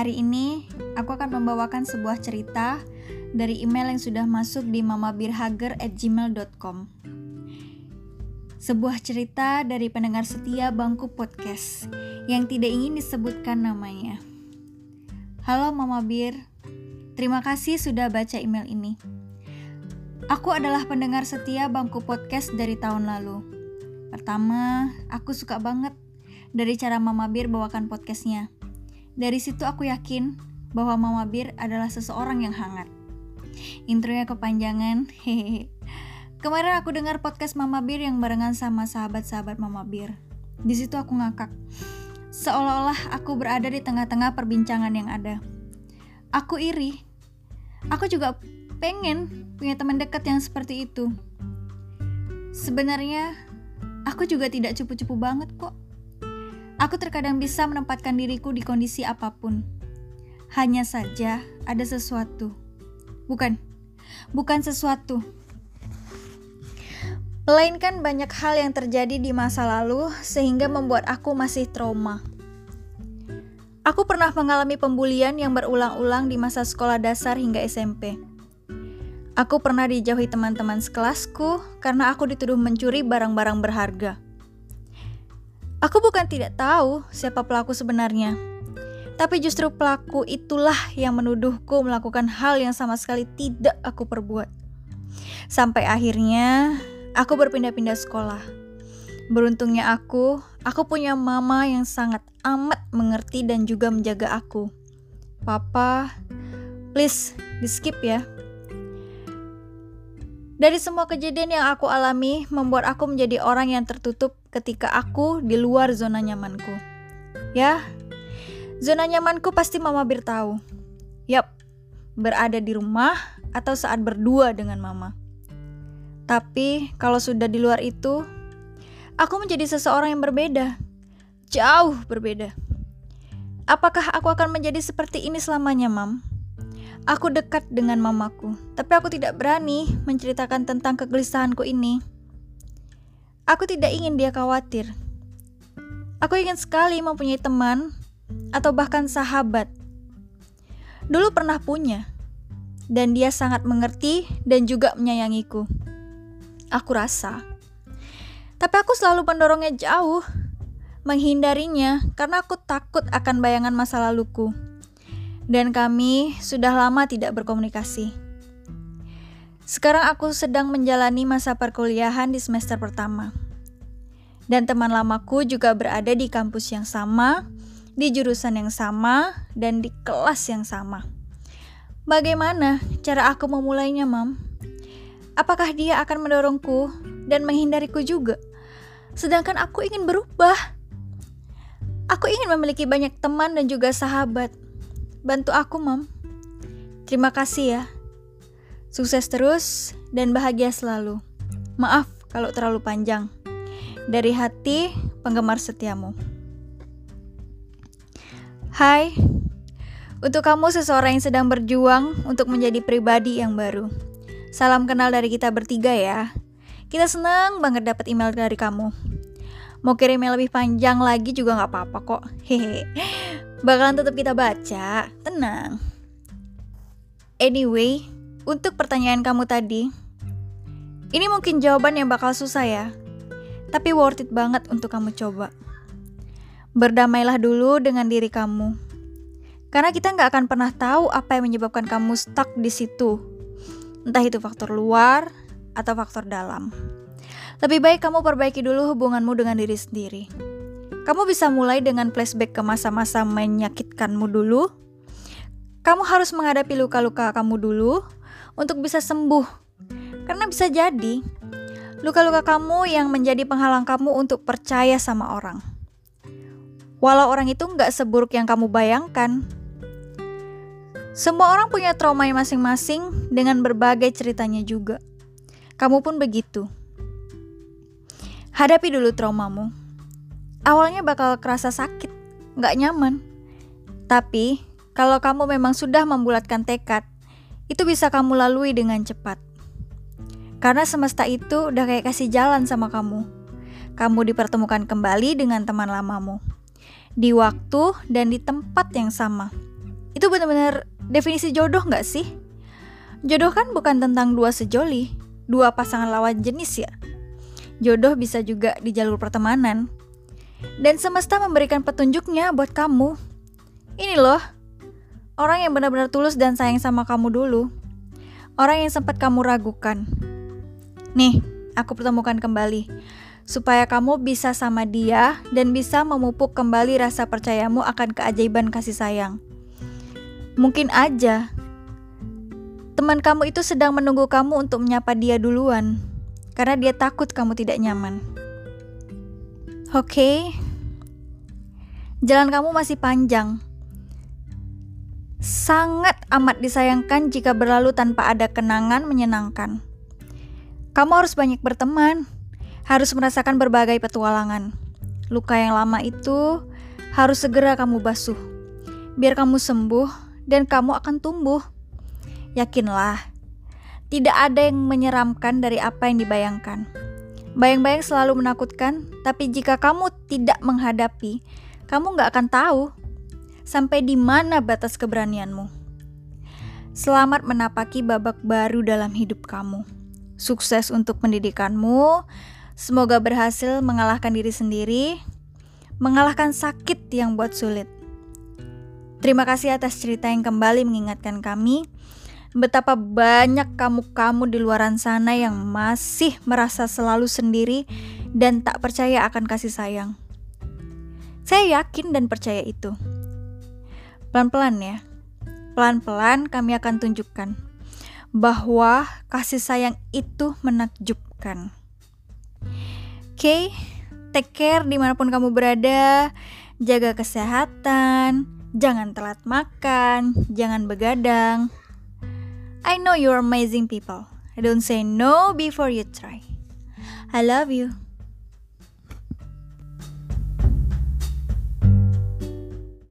Hari ini aku akan membawakan sebuah cerita dari email yang sudah masuk di mamabirhager@gmail.com. Sebuah cerita dari pendengar setia Bangku Podcast yang tidak ingin disebutkan namanya. Halo Mama Bir, terima kasih sudah baca email ini. Aku adalah pendengar setia Bangku Podcast dari tahun lalu. Pertama, aku suka banget dari cara Mama Bir bawakan podcastnya. Dari situ aku yakin bahwa Mama Bir adalah seseorang yang hangat. Intronya kepanjangan, hehehe. Kemarin aku dengar podcast Mama Bir yang barengan sama sahabat-sahabat Mama Bir. Di situ aku ngakak. Seolah-olah aku berada di tengah-tengah perbincangan yang ada. Aku iri. Aku juga pengen punya teman dekat yang seperti itu. Sebenarnya, aku juga tidak cupu-cupu banget kok. Aku terkadang bisa menempatkan diriku di kondisi apa pun. Hanya saja ada sesuatu. Bukan, bukan sesuatu. Melainkan banyak hal yang terjadi di masa lalu sehingga membuat aku masih trauma. Aku pernah mengalami pembulian yang berulang-ulang di masa sekolah dasar hingga SMP. Aku pernah dijauhi teman-teman sekelasku karena aku dituduh mencuri barang-barang berharga. Aku bukan tidak tahu siapa pelaku sebenarnya, tapi justru pelaku itulah yang menuduhku melakukan hal yang sama sekali tidak aku perbuat. Sampai akhirnya aku berpindah-pindah sekolah. Beruntungnya aku, aku punya mama yang sangat amat mengerti dan juga menjaga aku. Papa, please di skip ya. Dari semua kejadian yang aku alami, membuat aku menjadi orang yang tertutup ketika aku di luar zona nyamanku. Ya, zona nyamanku pasti Mama Bir tahu. Yap, berada di rumah atau saat berdua dengan Mama. Tapi kalau sudah di luar itu, aku menjadi seseorang yang berbeda. Jauh berbeda. Apakah aku akan menjadi seperti ini selamanya, Mam? Aku dekat dengan mamaku, tapi aku tidak berani menceritakan tentang kegelisahanku ini. Aku tidak ingin dia khawatir. Aku ingin sekali mempunyai teman atau bahkan sahabat. Dulu pernah punya, dan dia sangat mengerti dan juga menyayangiku. Aku rasa, tapi aku selalu mendorongnya jauh, menghindarinya karena aku takut akan bayangan masa laluku dan kami sudah lama tidak berkomunikasi. Sekarang aku sedang menjalani masa perkuliahan di semester pertama. Dan teman lamaku juga berada di kampus yang sama, di jurusan yang sama, dan di kelas yang sama. Bagaimana cara aku memulainya, Mam? Apakah dia akan mendorongku dan menghindariku juga? Sedangkan aku ingin berubah. Aku ingin memiliki banyak teman dan juga sahabat Bantu aku, Mam. Terima kasih ya. Sukses terus dan bahagia selalu. Maaf kalau terlalu panjang. Dari hati penggemar setiamu. Hai, untuk kamu seseorang yang sedang berjuang untuk menjadi pribadi yang baru. Salam kenal dari kita bertiga ya. Kita senang banget dapat email dari kamu. Mau kirim yang lebih panjang lagi juga nggak apa-apa kok. Hehe bakalan tetap kita baca, tenang. Anyway, untuk pertanyaan kamu tadi, ini mungkin jawaban yang bakal susah ya, tapi worth it banget untuk kamu coba. Berdamailah dulu dengan diri kamu, karena kita nggak akan pernah tahu apa yang menyebabkan kamu stuck di situ, entah itu faktor luar atau faktor dalam. Lebih baik kamu perbaiki dulu hubunganmu dengan diri sendiri. Kamu bisa mulai dengan flashback ke masa-masa menyakitkanmu dulu. Kamu harus menghadapi luka-luka kamu dulu untuk bisa sembuh. Karena bisa jadi luka-luka kamu yang menjadi penghalang kamu untuk percaya sama orang. Walau orang itu nggak seburuk yang kamu bayangkan. Semua orang punya trauma masing-masing dengan berbagai ceritanya juga. Kamu pun begitu. Hadapi dulu traumamu awalnya bakal kerasa sakit, nggak nyaman. Tapi, kalau kamu memang sudah membulatkan tekad, itu bisa kamu lalui dengan cepat. Karena semesta itu udah kayak kasih jalan sama kamu. Kamu dipertemukan kembali dengan teman lamamu. Di waktu dan di tempat yang sama. Itu benar-benar definisi jodoh nggak sih? Jodoh kan bukan tentang dua sejoli, dua pasangan lawan jenis ya. Jodoh bisa juga di jalur pertemanan. Dan semesta memberikan petunjuknya buat kamu. Ini loh, orang yang benar-benar tulus dan sayang sama kamu dulu. Orang yang sempat kamu ragukan. Nih, aku pertemukan kembali supaya kamu bisa sama dia dan bisa memupuk kembali rasa percayamu akan keajaiban kasih sayang. Mungkin aja teman kamu itu sedang menunggu kamu untuk menyapa dia duluan karena dia takut kamu tidak nyaman. Oke. Okay. Jalan kamu masih panjang. Sangat amat disayangkan jika berlalu tanpa ada kenangan menyenangkan. Kamu harus banyak berteman harus merasakan berbagai petualangan. Luka yang lama itu harus segera kamu basuh, biar kamu sembuh dan kamu akan tumbuh. Yakinlah, tidak ada yang menyeramkan dari apa yang dibayangkan. Bayang-bayang selalu menakutkan, tapi jika kamu tidak menghadapi, kamu nggak akan tahu sampai di mana batas keberanianmu. Selamat menapaki babak baru dalam hidup kamu. Sukses untuk pendidikanmu, Semoga berhasil mengalahkan diri sendiri, mengalahkan sakit yang buat sulit. Terima kasih atas cerita yang kembali mengingatkan kami betapa banyak kamu-kamu di luaran sana yang masih merasa selalu sendiri dan tak percaya akan kasih sayang. Saya yakin dan percaya itu. Pelan-pelan ya. Pelan-pelan kami akan tunjukkan bahwa kasih sayang itu menakjubkan okay? take care di mana pun kamu berada, jaga kesehatan, jangan telat makan, jangan begadang. I know you're amazing people. Don't say no before you try. I love you.